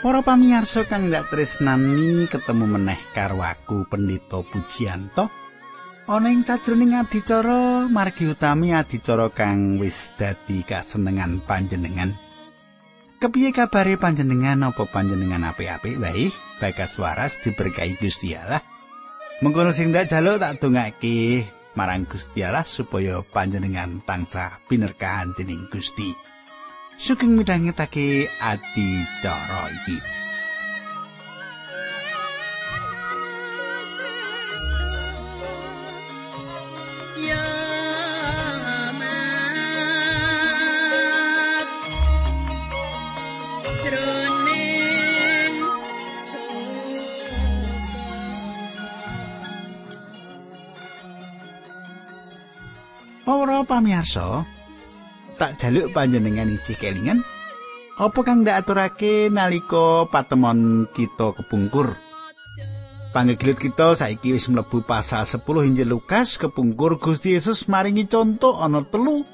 Para pamirsa kang ndak tresnani ketemu meneh karo aku Pendito Pujianto. Ana ing sajroning adicara margi utami adicara kang wis dadi kasenengan panjenengan. Kepiye kabare panjenengan apa panjenengan apik-apik wae? Bagas waras diberkahi Gusti Allah. Mengkono sing ndak jaluk tak dongake marang Gusti Allah supaya panjenengan tansah pinerkahan dening Gusti. Sugeng midhangetake ati cara iki. Para pamirsa, tak jaluk panjenengan isi kelingan apa kang ndak aturake nalika patemon kita kepungkur Panggilit kita saiki wis mlebu pasal 10 Injil Lukas kepungkur Gusti Yesus maringi contoh ana telu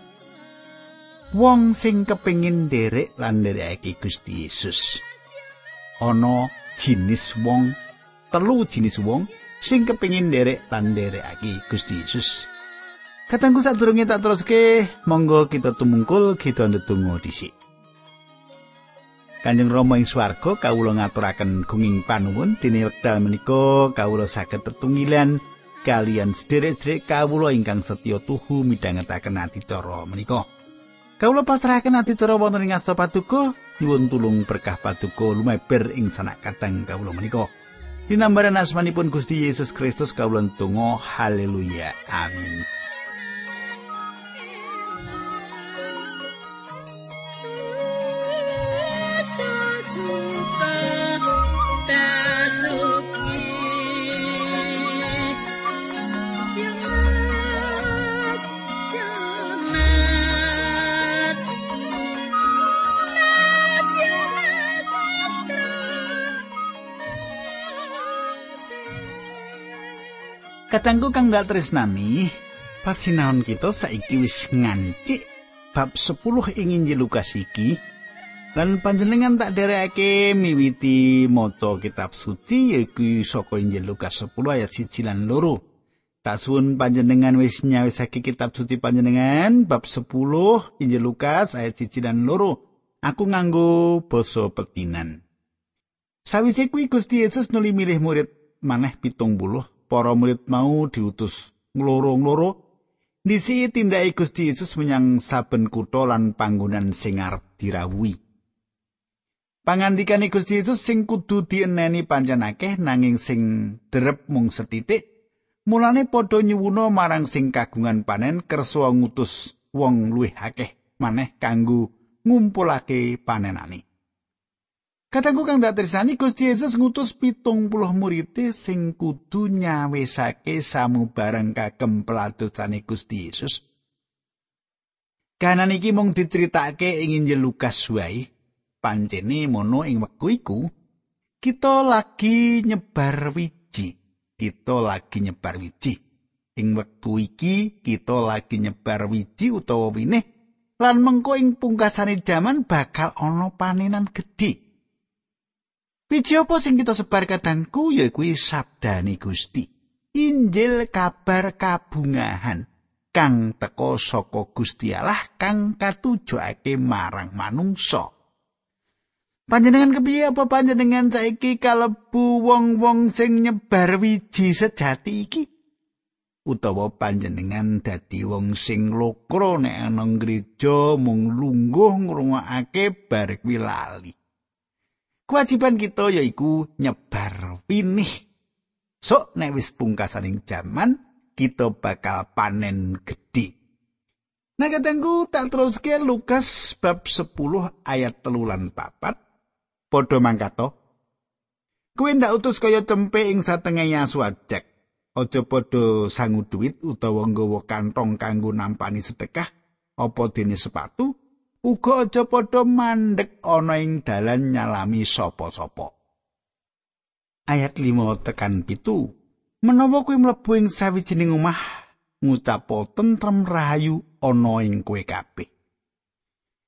wong sing kepingin derek lan nderekake Gusti Yesus. Ana jinis wong telu jinis wong sing kepingin derek lan nderekake Gusti Yesus. Katangku sadurunge tak teruske, monggo kita tumungkul kita ndedonga dhisik. Kanjeng Rama ing swarga kawula ngaturaken gunging panuwun dene wekdal menika kawula saged tetunggilan kalian sederek-sederek kawula ingkang setya tuhu midhangetaken adicara menika. Kawula pasrahaken adicara wonten ing asta paduka nyuwun tulung berkah paduka lumeber ing sanak katang kawula menika. Dinambaran asmanipun Gusti Yesus Kristus kawula tunggu haleluya amin. Katangku kang dak tresnani, pasinaon kita saiki wis ngancik bab 10 ing Injil Lukas iki. Lan panjenengan tak derekake miwiti maca kitab suci yaiku saka Injil Lukas 10 ayat 1 lan 2. Tak suwun panjenengan wis nyawisake kitab suci panjenengan bab 10 Injil Lukas ayat 1 lan 2. Aku nganggo basa petinan. Sawise kuwi Gusti Yesus nuli milih murid maneh pitung puluh para murid mau diutus ngloro-ngloro nisi tindake Gusti Yesus menyang saben kutha lan panggonan sing arep dirawuhi. Pangandikane Gusti Yesus sing kudu dieneni pancen akeh nanging sing derep mung setitik. Mulane padha nyuwuna marang sing kagungan panen kersa ngutus wong luwih akeh maneh kanggo ngumpulake panenane. Katangku kang datrisani Gusti Yesus ngutus pitung puluh murid sing kudu nyawisake samubarang kagem peladosane Gusti Yesus. Kanan iki mung diceritake ing Injil Lukas wae. Pancene mono ing wektu iku kita lagi nyebar wiji. Kita lagi nyebar wiji. Ing wektu iki kita lagi nyebar wiji utawa winih lan mengko ing pungkasane jaman bakal ana panenan gedhe. Wiji apa sing kita sebar kadangku yaiku sabdane Gusti. Injil kabar kabungahan kang teka saka Gusti Allah kang katujokake marang manungsa. Panjenengan kepiye apa panjenengan saiki kalebu wong-wong sing nyebar wiji sejati iki? Utawa panjenengan dadi wong sing lokro nek ana gereja mung lungguh ngrungokake bar kuwi lali. Kewajiban kita yaiku nyebar winih. Sok nek wis pungkasaning jaman kita bakal panen gedhe. Nah katengku tak teruske Lukas bab 10 ayat telu lan papat. Podho mangkato. Kuwi ndak utus kaya cempe ing satengah asu ajek. Aja padha sangu duit utawa nggawa kantong kanggo nampani sedekah apa dene sepatu uga aja padha mandek ana ing dalan nyalami sapa-sapa. Ayat 5 tekan pitu. Menawa kuwi mlebu ing sawijining omah ngucap tentrem rahayu ana ing kowe kabeh.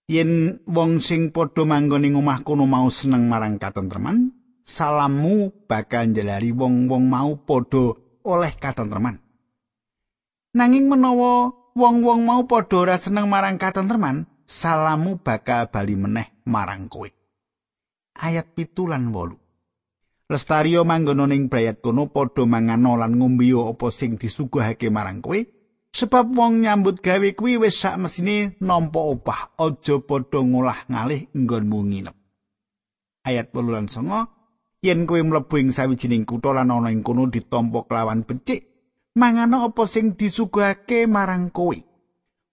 yen wong sing padha manggon ing omah kono mau seneng marang katentreman salammu bakal njelari wong-wong mau padha oleh katentreman nanging menawa wong-wong mau padha ora seneng marang katentreman salammu bakal bali meneh marang kowe. Ayat pitulan wolu. Lestario manggono ning brayat kono padha mangano lan ngombe apa sing disuguhake marang kowe sebab wong nyambut gawe kuwi wis sak mesine nampa opah aja padha ngolah ngalih nggonmu nginep. Ayat 8 lan 9 yen kowe mlebu ing sawijining kutha lan ana ing kono ditampa kelawan becik mangano apa sing disuguhake marang kowe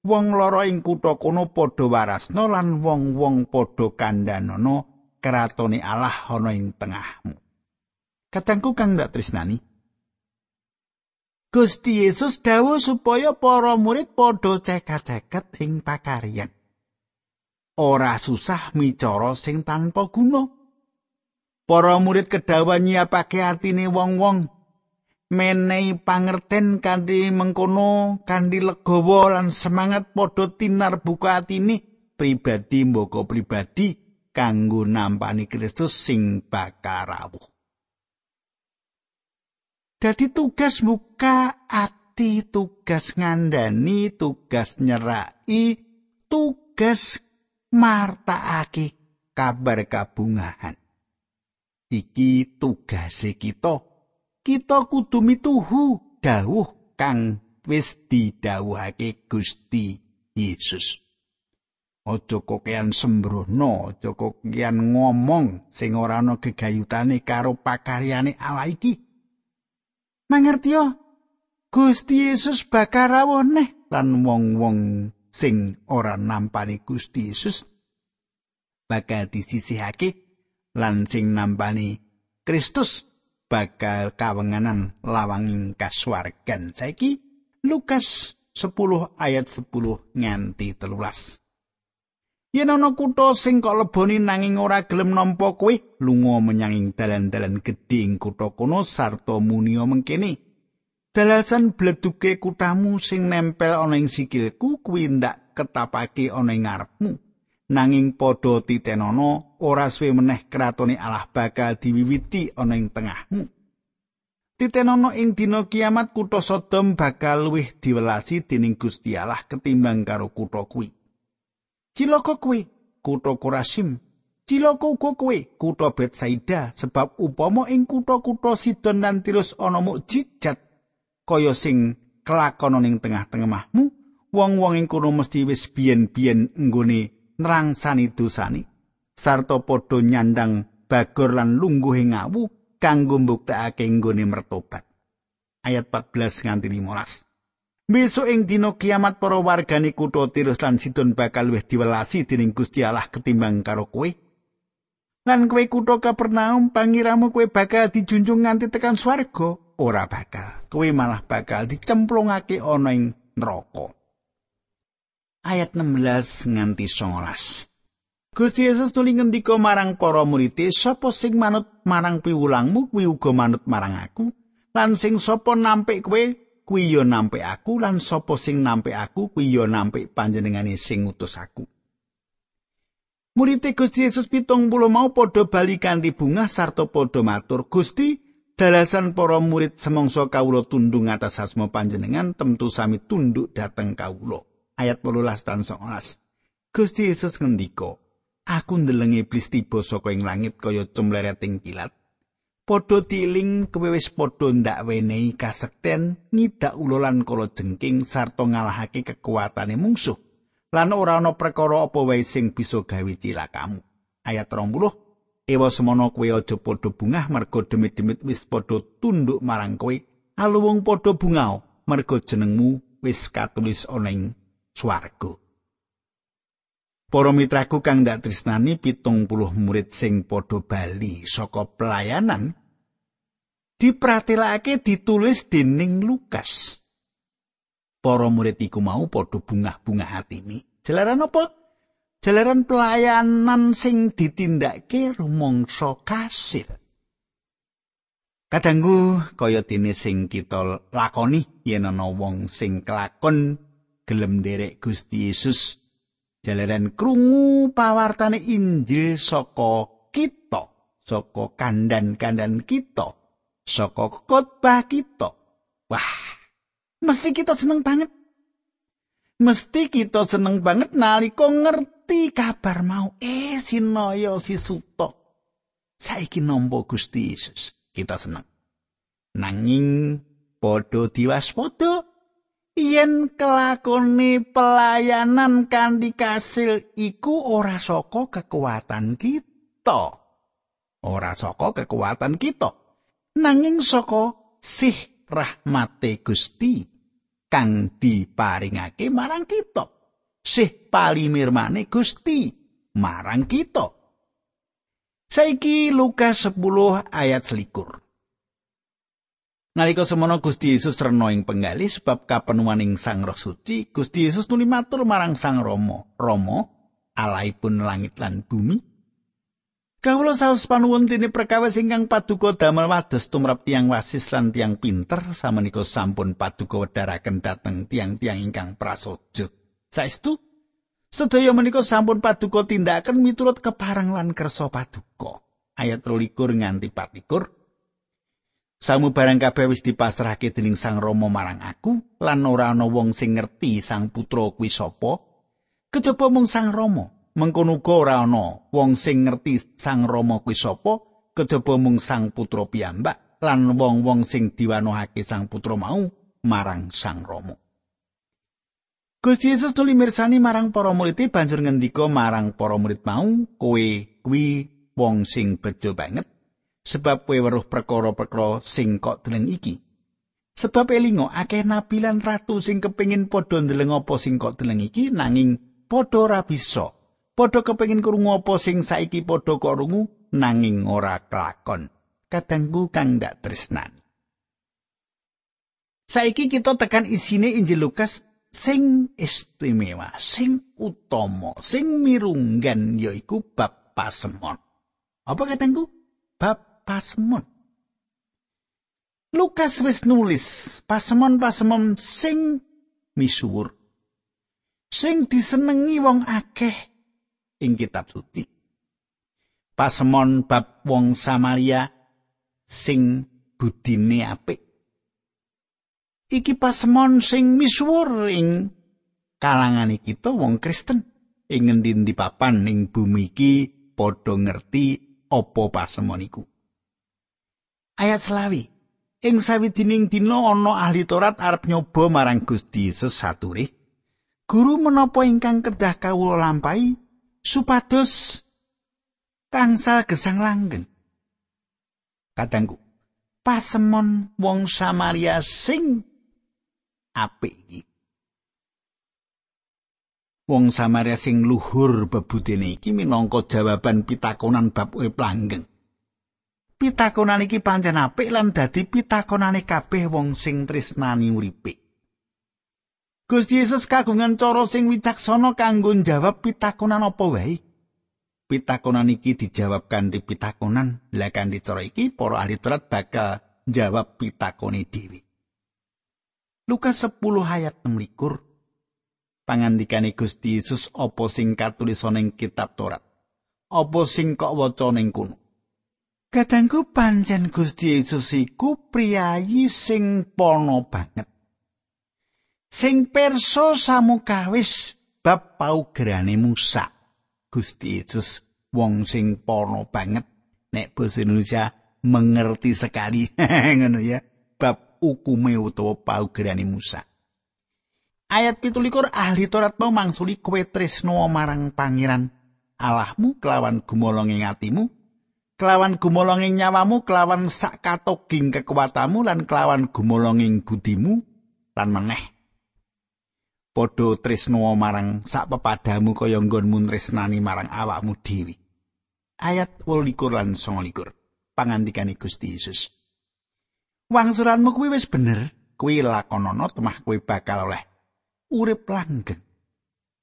wong loro ing kutha kono padha warasna lan wong-wong padha kandhanono kratone Allah ana ing tengahmu Katangku kang ndak tresnani. Gusti Yesus dawuh supaya para murid padha cekat-ceket ing pakaryan. Ora susah micara sing tanpa guna. Para murid kedawan nyiapake atine wong-wong menehi pangerten kanthi mengkono kanthi legawa lan semangat padha tinar buka atine pribadi mboko pribadi kanggo nampani Kristus sing bakal rawuh. Dadi tugas buka ati, tugas ngandani, tugas nyerai, tugas martakake kabar kabungahan. Iki tugase kita. Kita kudu mituhu dawuh kang wis didhawuhake Gusti Yesus. Aja kokean sembrono, aja kokean ngomong sing ora ana gegayutane karo pakaryane Allah iki. mangertiyo Gusti Yesus bakal rawuh neh lan wong-wong sing ora nampani Gusti Yesus bakal disisihake lan sing nampani Kristus bakal kawenganan lawanging kasuwargan saiki Lukas 10 ayat 10 nganti telulas. Yen ana kutha sing kok leboni nanging ora gelem nampa kowe, lunga menyang dalan-dalan gedhe ing kutha kono sarta munio mengkene. Dalasan bleduke kutamu sing nempel ana ing sikilku kuwi ndak ketapake ana ing ngarepmu. Nanging padha titenono ora suwe meneh kratone Allah bakal diwiwiti ana ing tengahmu. Titenono ing dina kiamat kutha Sodom bakal luwih diwelasi dening Gusti Allah ketimbang karo kutha kuwi. Cilaka kowe, kutha Korasim. Cilaka uga kowe, kutha Betsaida, sebab upama ing kutha-kutha Sidon lan Tirus ana mukjizat kaya sing kelakon ning tengah-tengahmu, wong-wong ing kono mesti wis biyen-biyen nggone nerangsani dosane sarta padha nyandang bagor lan lungguh ing ngawu kanggo mbuktekake nggone mertobat. Ayat 14 nganti 15. Besok ing dina kiamat para wargane kutha Tirus lan Sidon bakal luwih diwelasi dening Gusti Allah ketimbang karo kowe. Lan kowe kutha Kapernaum pangiramu kowe bakal dijunjung nganti tekan swarga, ora bakal. Kowe malah bakal dicemplungake ana ing neraka. Ayat 16 nganti 19. Gusti Yesus tuli ngendika marang para murid, "Sapa sing manut marang piwulangmu, kuwi uga manut marang aku, lan sing sapa nampik kowe, kuwi ya nampik aku lan sapa sing nampik aku kuwi ya nampik panjenengane sing ngutus aku. Murid Gusti Yesus pitung puluh mau padha bali kanthi bunga sarta padha matur Gusti dalasan para murid semangsa kawula tundung atas asma panjenengan tentu sami tunduk dateng kawula. Ayat 18 dan 19. Gusti Yesus ngendika, Aku ndelengi iblis tiba saka ing langit kaya cumlereting kilat. padha tiling kowe wis padha ndak wenehi kasekten ngidak ulolan kala jengking sarta ngalahake kekuatane mungsuh lan ora ana perkara apa wae sing bisa gawe cilakamu ayat 20 ewa semono kowe aja padha bungah merga demit-demit wis padha tunduk marang kowe aluwung padha bungao merga jenengmu wis katulis ana ing swarga Para mitraku kang ndak tresnani pitung puluh murid sing padha bali saka pelayanan dipratelake ditulis dening Lukas. Para murid iku mau padha bungah-bungah atine. Jalaran apa? Jalaran pelayanan sing ditindakake rumangsa kasil. Kadangku kaya dene sing kita lakoni yen ana wong sing kelakon gelem derek Gusti Yesus Jalaran krungu pawartane Injil saka kita, saka kandan-kandan kita, saka khotbah kita. Wah, mesti kita seneng banget. Mesti kita seneng banget nalika ngerti kabar mau eh sinaya si suto. Saiki nampa Gusti Yesus. Kita seneng. Nanging padha diwaspada yen kelakone pelayanan kanthi kasil iku ora saka kekuatan kita. Ora saka kekuatan kita. Nanging saka sih rahmate Gusti kang diparingake marang kita. Sih palimirmane Gusti marang kita. Saiki Lukas 10 ayat selikur Nalika semono Gusti Yesus rena ing penggali sebab kapenuaning Sang Roh Suci, Gusti Yesus nuli matur marang Sang Rama, Rama, alaipun langit lan bumi. Kawula saus panuwun dene perkawis ingkang paduka damel wados tumrap tiang wasis lan tiang pinter samenika sampun paduka wedharaken dhateng tiang-tiang ingkang prasaja. Saestu sedaya menika sampun paduka tindakaken miturut keparang lan kersa paduka. Ayat 23 nganti 24 Samu barang kabeh wis dipasrahke dening Sang Rama marang aku lan ora ana wong sing ngerti Sang Putra kuwi sapa. Kejaba mung Sang Rama mengkono uga ora ana wong sing ngerti Sang Rama kuwi sapa kejaba mung Sang Putra piyambak lan wong-wong sing diwanohake Sang Putra mau marang Sang Rama. Gusti Yesus tuli mirsani marang para murid banjur ngendika marang para murid mau kowe kuwi wong sing bejo banget sebab kowe weruh perkara-perkara sing kok deleng iki. Sebab elingo akeh nabi lan ratu sing kepengin padha ndeleng apa sing kok deleng iki nanging padha ora bisa. Padha kepengin krungu apa sing saiki padha kok rungu nanging ora kelakon. Kadangku kang ndak tresnan. Saiki kita tekan isine Injil Lukas sing istimewa, sing utama, sing mirunggan yaiku bab pasemon. Apa katengku? Bab pasemon. Lukas wis nulis pasemon-pasemon sing misuwur. Sing disenengi wong akeh ing kitab suci. Pasemon bab wong Samaria sing budine apik. Iki pasemon sing misuwur ing kalangan kita wong Kristen ing ngendi-endi papan ing bumi iki padha ngerti apa pasemon iku. Ayat selawi. Ing sawijining dina ana ahli Torat arep nyoba marang Gusti Yesus guru menapa ingkang kedah kawula lampahi supados kangsal gesang langgeng. Kadangku pasemon wong Samaria sing apik iki. Wong Samaria sing luhur bebudene iki minangka jawaban pitakonan bab urip langgeng pitakonan iki pancen apik lan dadi pitakonane kabeh wong sing tresnani uripe. Gusti Yesus kagungan cara sing wicaksana kanggo njawab pitakonan apa wae. Pitakonan iki dijawab kanthi pitakonan, lah kanthi cara iki para ahli Taurat bakal njawab pitakone dhewe. Lukas 10 ayat 16 Pangandikane Gusti Yesus apa sing katulis ing kitab Taurat? Apa sing kok waca ning kono? Kadangku pancen Gusti Yesus iku priyayi sing pono banget. Sing perso samukawis bab paugerane Musa. Gusti Yesus wong sing pono banget nek basa Indonesia mengerti sekali ngono ya bab hukume utawa paugerane Musa. Ayat 17 ahli Taurat mau mangsuli kowe tresno marang pangeran Allahmu kelawan gumolong ing atimu kelawan gumolonging nyawamu kelawan sak katoging kekuatamu lan kelawan gumolonging budimu lan meneh. Padha tresno marang sak pepadamu kaya nggonmu tresnani marang awakmu dhewe. Ayat 28 lan 29 pangandikane Gusti Yesus. Wangsuranmu kuwi wis bener. Kuwi lakonono temah kuwi bakal oleh. Urip langgeng.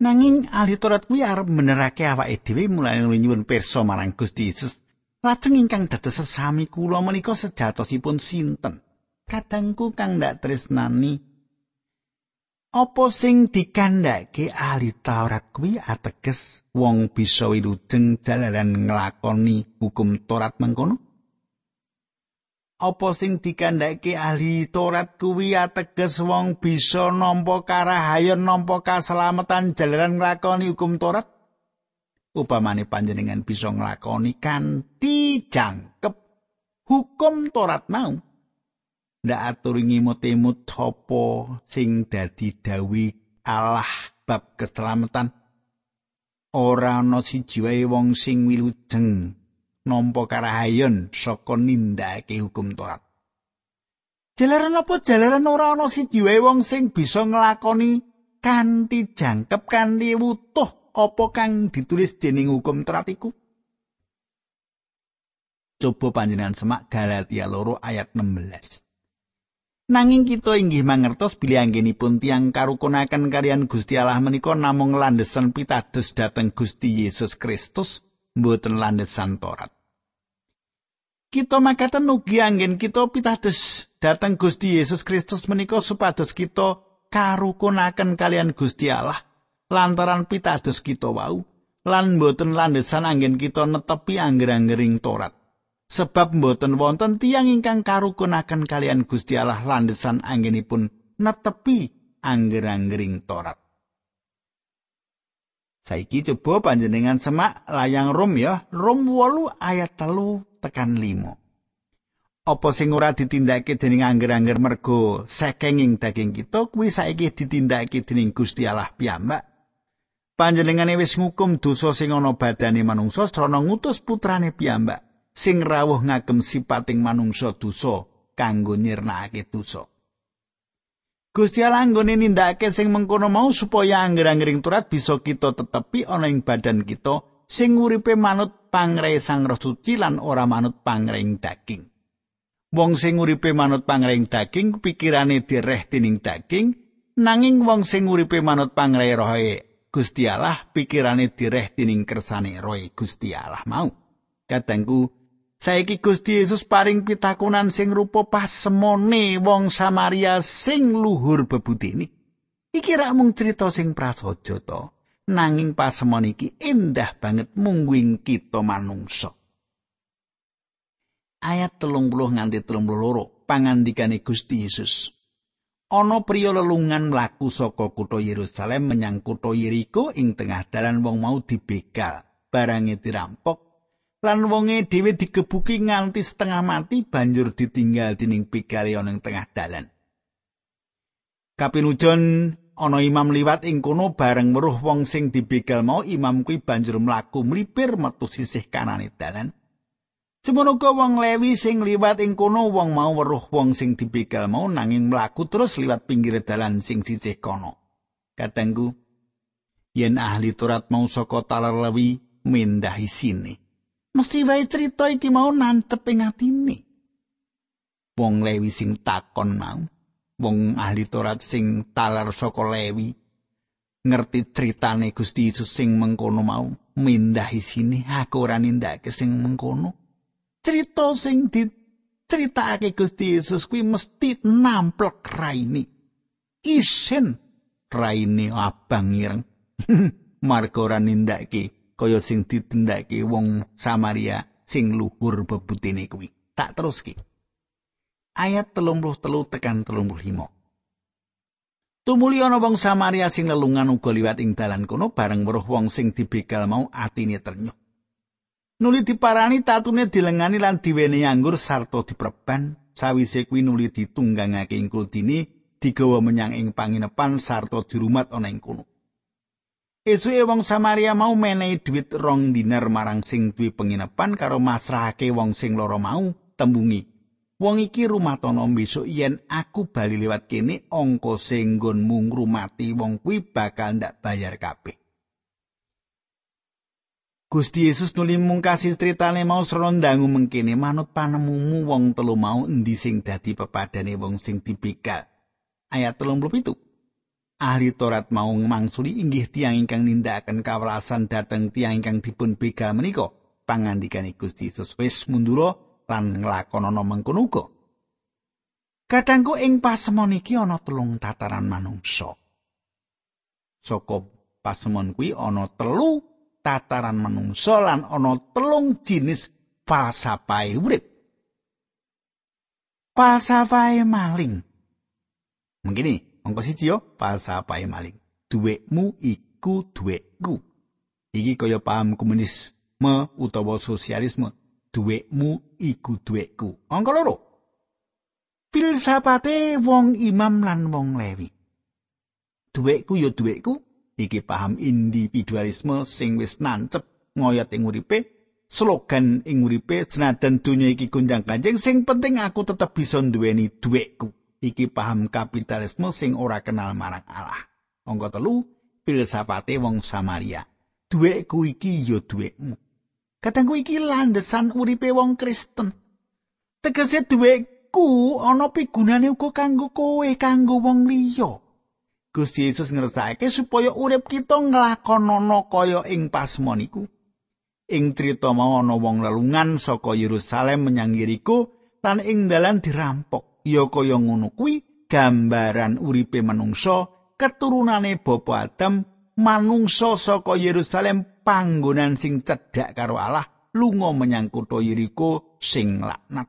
Nanging ahli Taurat kuwi arep benerake awake dhewe mulai nyuwun pirsa marang Gusti Yesus Lajeng ingkang dados sesami kula menika sejatosipun sinten? Kadangku kang ndak tresnani Apa sing dikandhake ahli Taurat kuwi ateges wong bisa wilujeng jalaran nglakoni hukum Taurat mengkono? Apa sing dikandhake ahli Taurat kuwi ateges wong bisa nampa karahayon nampa kaselamatan jalaran nglakoni hukum Taurat? Upamane panjenengan bisa nglakoni kanthi jangkep. Hukum Taurat mau. ndak atur ngimut-imut apa sing dadi dawi Allah bab keselamatan. Ora ana siji wae wong sing wilujeng nampa karahayon saka nindakake hukum Taurat Jalaran apa? Jalaran ora ana siji wae wong sing bisa nglakoni kanthi jangkep kanthi wutuh apa kang ditulis dening hukum Taurat iku Coba panjenengan semak Galatia loro ayat 16. Nanging kita inggih mangertos bilih anggenipun tiang karukunaken kalian Gusti Allah menika namung landesan pitados dhateng Gusti Yesus Kristus mboten landesan Torat. Kita makaten ugi anggen kita pitados dhateng Gusti Yesus Kristus menika supados kita karukunaken kalian Gusti Allah lantaran pitados kita wau lan mboten landesan anggen kita netepi angger-anggering Torat. sebab mboten wonten tiang ingkang karukunaken kalian Gusti Allah landesan anggenipun netepi angger-anggering Torat. Saiki coba panjenengan semak layang Rom ya, Rom 8 ayat telu tekan 5. Apa sing ora ditindakake dening angger-angger mergo sekenging daging kita kuwi saiki ditindakake dening Gusti Allah piyambak. Panjenengane wis ngukum dosa sing ana badane manungsa srana ngutus putrane piyambak sing rawuh ngagem sipating manungsa dosa kanggo nyirnakake dosa. Gusti Allah nggone nindakake sing mengkono mau supaya angger-anggering turat bisa kita tetepi ana ing badan kita sing uripe manut pangre Sang Roh Suci lan ora manut pangre daging. Wong sing uripe manut pangre daging pikirane direh dening daging nanging wong sing uripe manut pangre rohe Gusti Allah pikirane direh dening kersane rohe Gusti Allah mau. Kadangku Saiki Gusti Yesus paring pitakunan sing rupa pasemone wong Samaria sing luhur bebudene. Iki rak mung crita sing prasaja to, nanging pasemon iki endah banget mungguing kita manungsa. Ayat 30 nganti 32 pangandikane Gusti Yesus. Ana priya lelungan mlaku saka kutha Yerusalem menyang kutha Yeriko ing tengah dalan wong mau dibegal, barange dirampok lan wonge dhewe digebuki nganti setengah mati banjur ditinggal dening pigale ana ing tengah dalan. Kapinujon ana imam liwat ing kono bareng weruh wong sing dibegal mau imam kuwi banjur mlaku mlipir metu sisih kanane dalan. Semono wong Lewi sing liwat ing kono wong mau weruh wong sing dibegal mau nanging mlaku terus liwat pinggir dalan sing sisih kono. Katengku yen ahli turat mau saka talar Lewi mendahi sini. mesti wae crita iki mau nancep ing atine. Wong Lewi sing takon mau, wong ahli Torat sing talar saka Lewi ngerti critane Gusti Yesus sing mengkono mau, mindahi sini aku ora nindakake sing mengkono. Crita sing diceritakake Gusti Yesus kuwi mesti namplek raini. Isin raini abang ireng. Marga ora nindakake kaya sing ditindakake wong Samaria sing luhur bebutine kuwi. Tak teruski. Ayat 33 tekan 35. Tumuli ana wong Samaria sing lelungan uga liwat ing dalan kono bareng weruh wong sing dibegal mau atine ternyuh. Nuli diparani tatune dilengani lan diweni anggur sarta dipreban sawise kuwi nuli ditunggangake ing kultine digawa menyang ing panginepan sarta dirumat ana ing kono. Esuke wong Samaria mau menehi dhuwit rong dinar marang sing duwe penginepan karo masrahake wong sing loro mau tembungi. Wong iki rumatono besok yen aku bali lewat kene angka sing nggonmu ngrumati wong kuwi bakal ndak bayar kabeh. Gusti Yesus nuli mungkasi critane mau srondangu mengkene manut panemumu wong telu mau endi sing dadi pepadane wong sing dibegal. Ayat 37. ahli Torat mau mangsuli inggih tiang ingkang nindakaken kawelasan dhateng tiang ingkang dipun bega menika pangandikane Gusti Yesus wis mundura lan nglakonana mengkono uga. Kadangku ing pasemon iki ana telung tataran manungsa. Saka pasemon kuwi ana telu tataran manungsa lan ana telung jinis falsafahe urip. Falsafahe maling. Mengkini, angka siji yo, falsafahe maling. Duwekmu iku duwekku. Iki kaya paham komunisme utawa sosialisme. Duwekmu iku duwekku. Angka loro. Filsafate wong imam lan wong lewi. Duwekku yo duwekku, iki paham individualisme sing wis nancep ngoyot ing uripe slogan ing uripe senajan donya iki gunjang kanjeng sing penting aku tetep bisa duweni duwekku iki paham kapitalisme sing ora kenal marang Allah. Angka telu filsafate wong Samaria. Duwekku iki ya duwekmu katengku iki landesan uripe wong Kristen. Tegese duwekku ana pigunane uga kanggo kowe kanggo wong liya Gusti Yesus ngersakake supaya urip kita nglakonana kaya ing pasmon iku. Ing crita mau ana wong lelungan saka Yerusalem menyang Yeriko lan ing dalan dirampok. Ya kaya ngono kuwi gambaran uripe manungsa keturunane Bapa Adam manungsa saka Yerusalem panggonan sing cedhak karo Allah lunga menyang kutha Yeriko sing laknat.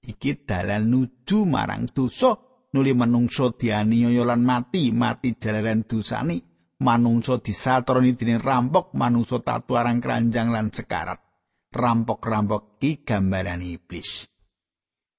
Iki dalan nuju marang dosa nuli manungsa dianiaya lan mati mati jalaran dosane manungsa disatroni dening rampok manungsa tatu arang keranjang lan sekarat. Rampok-rampok ki gambaran iblis.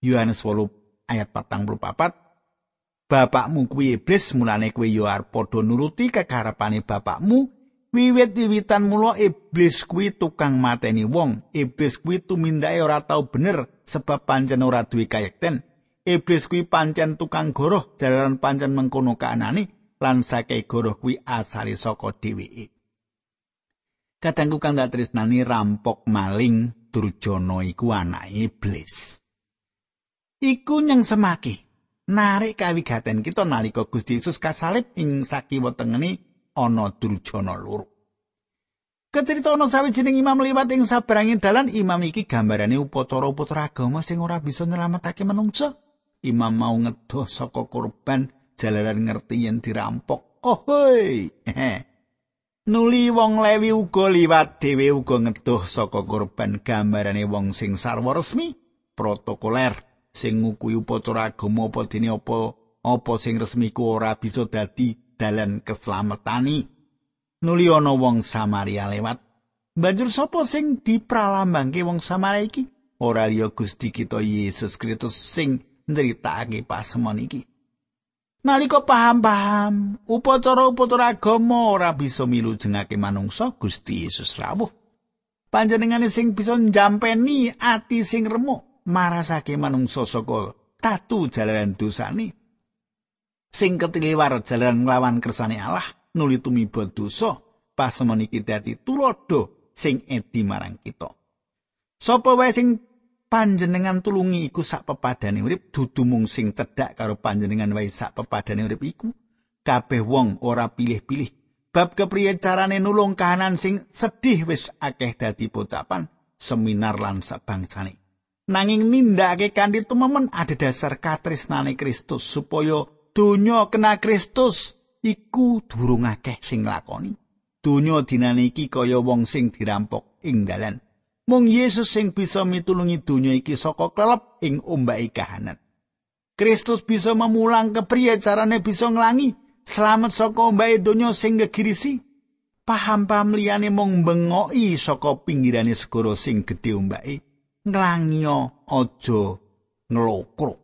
Yohanes 8 ayat 44 Bapakmu kuwi iblis mulane kuwi yo arep padha nuruti kekarepane bapakmu. Wiwit-wiwitan mula iblis kuwi tukang mateni wong iblis kuwi tumindake ora tau bener sebab pancen ora duwe kayekten Iblis kuwi pancen tukang goroh jalaran pancen mengkono kaanane lan saking goroh kuwi asale saka dheweke. Kadangku kang dak tresnani rampok maling Durjana iku anak iblis. Iku nyang semaki narik kawigaten kita nalika Gusti Yesus kasalib ing sakiwa tengene ana Durjana loro. Kecerita ana sawijining imam liwat ing sabranging dalan imam iki gambarane upacara-upacara agama sing ora bisa nyelametake manungsa. Imam mau ngedoh saka korban jalaran ngerti yen dirampok. Oh hoi. Nuli wong lewi uga liwat dhewe uga ngedoh saka korban gambarane wong sing sarwa resmi protokoler sing ngukuhi upacara agama apa dene apa apa sing resmi ku ora bisa dadi dalan keslametani. Nuli ana wong Samaria lewat. Banjur sapa sing dipralambangke wong Samaria iki? Ora liya Gusti kita Yesus Kristus sing ndritake pasemon iki. Nalika paham-paham, upacara-upacara agama ora bisa milu jengake manungsa Gusti Yesus rawuh. Panjenengane sing bisa njampeni ati sing remuk marasake manungsa saka tatu jalaran dosane. Sing ketiliwar jalan nglawan kersane Allah nuli tumiba dosa pasemon iki dadi tulodo sing edi marang kita. Sapa wae sing panjenengan tulungi iku sak pepadane urip dudu mung sing cedhak karo panjenengan wae sak pepadane urip iku kabeh wong ora pilih-pilih. Bab kepriye carane nulung kahanan sing sedih wis akeh dadi pocapan seminar lan sabangsane nanging nindakake kanthi tumemen ada dasar katresnane Kristus supaya donya kena Kristus iku durung akeh sing lakoni donya dinane iki kaya wong sing dirampok ing dalan Mung Yesus sing bisa mitulungi donya iki saka kelep ing ombake kahanan. Kristus bisa memulang kepriye carane bisa nglangi slamet saka ombake donya sing gegirisi. Paham-paham liyane mung bengoki saka pinggirane segara sing gedhe ombake. Nglangi aja nglokro.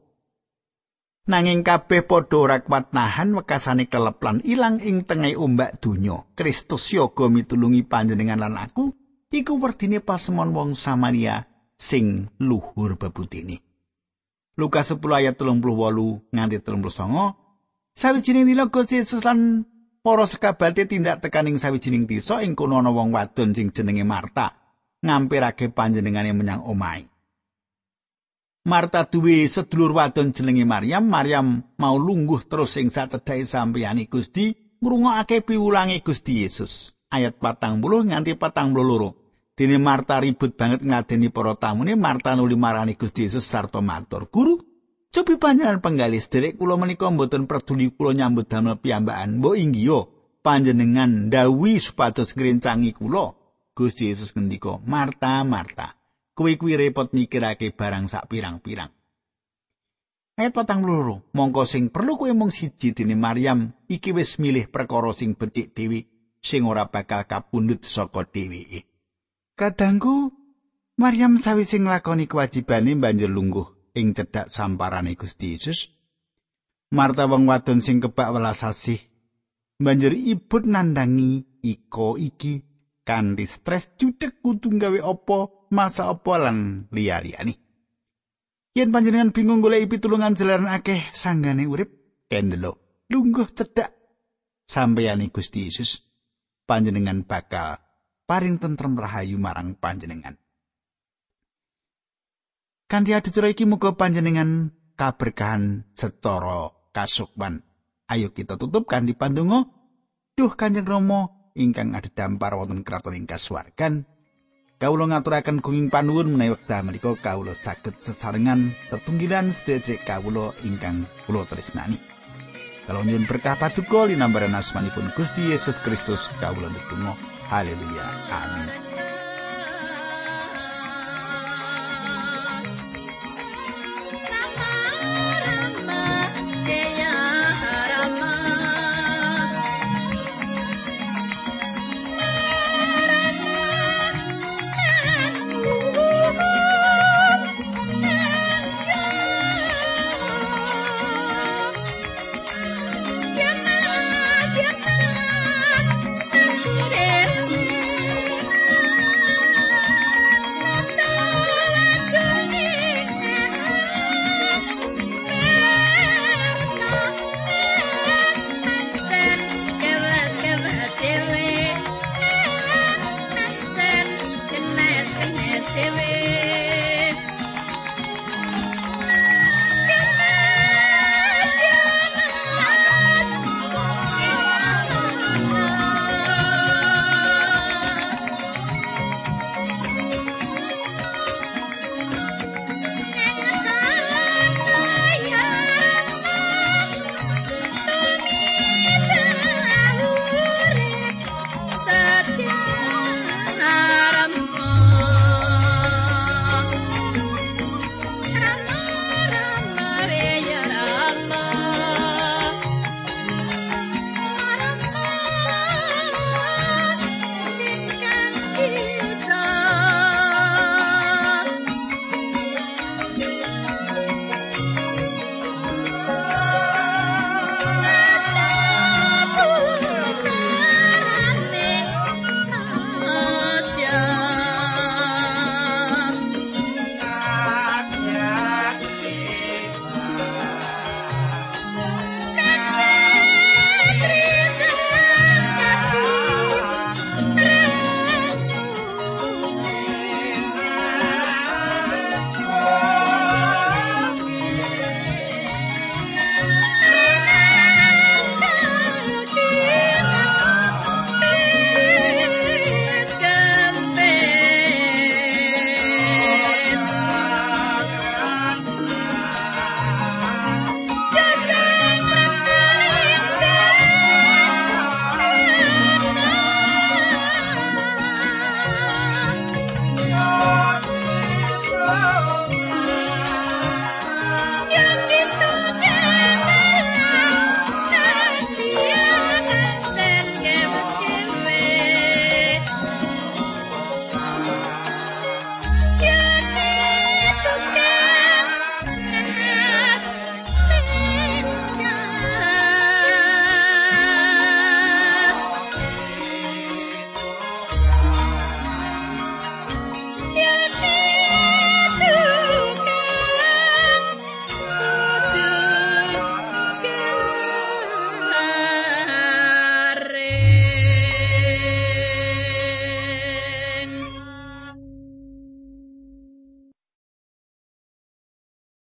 Nanging kabeh padha ora kuat nahan wekasane kelep lan ilang ing tengah ombak donya. Kristus yoga mitulungi panjenengan lan aku iku werdine pasemon wong Samaria sing luhur bebutine. Lukas 10 ayat 38 nganti 39 sawijining dina Gusti Yesus lan para sekabate tindak tekaning sawijining desa ing kono ana wong wadon sing jenenge Marta ngampirake panjenengane menyang omahe. Marta duwe sedulur wadon jenenge Maryam. Maryam mau lungguh terus ing sacedhae sampeyane Gusti ngrungokake piwulange Gusti Yesus. Ayat patang puluh nganti patang puluh loro. Dene Marta ribut banget ngadeni para tamune Marta nuli marani Gusti Yesus sarta matur, "Guru, cobi panjenengan penggalis derek kula menika mboten peduli kula nyambut damel piyambakan. Mbok inggih panjenengan ndawi supados ngrencangi kula Gusti Yesus ngendika Marta Marta kowe kuwi repot mikirake barang sak pirang-pirang Ayat patang loro, mongko sing perlu kowe mung siji dene Maryam iki wis milih perkara sing becik dhewe sing ora bakal kapundhut saka dheweke. Kadangku Maryam sawise nglakoni kewajibane banjur lungguh ing cedhak samparane Gusti Yesus. Marta wong wadon sing kebak welas asih banjur ibut nandangi iko iki kanthi stres judek kudu gawe apa masa apa lan liya-liyane. Yen panjenengan bingung golek pitulungan jalaran akeh sanggane urip, kendelo lungguh cedhak sampeyane Gusti Yesus. Panjenengan bakal paring tentrem rahayu marang panjenengan. Kanthi adicara iki muga panjenengan kaberkahan secara kasukman. Ayo kita tutup kanthi pandonga. Duh Kanjeng Rama ingkang adhedhampar wonten kraton ing kasuwargan. Kawula ngaturaken gunging panuwun menawi wekdal menika kawula saged sesarengan tetunggilan sedherek kawula ingkang kula tresnani. Kalau nyuwun berkah paduka linambaran asmanipun Gusti Yesus Kristus kawula ndedonga. Aleluya. Amén.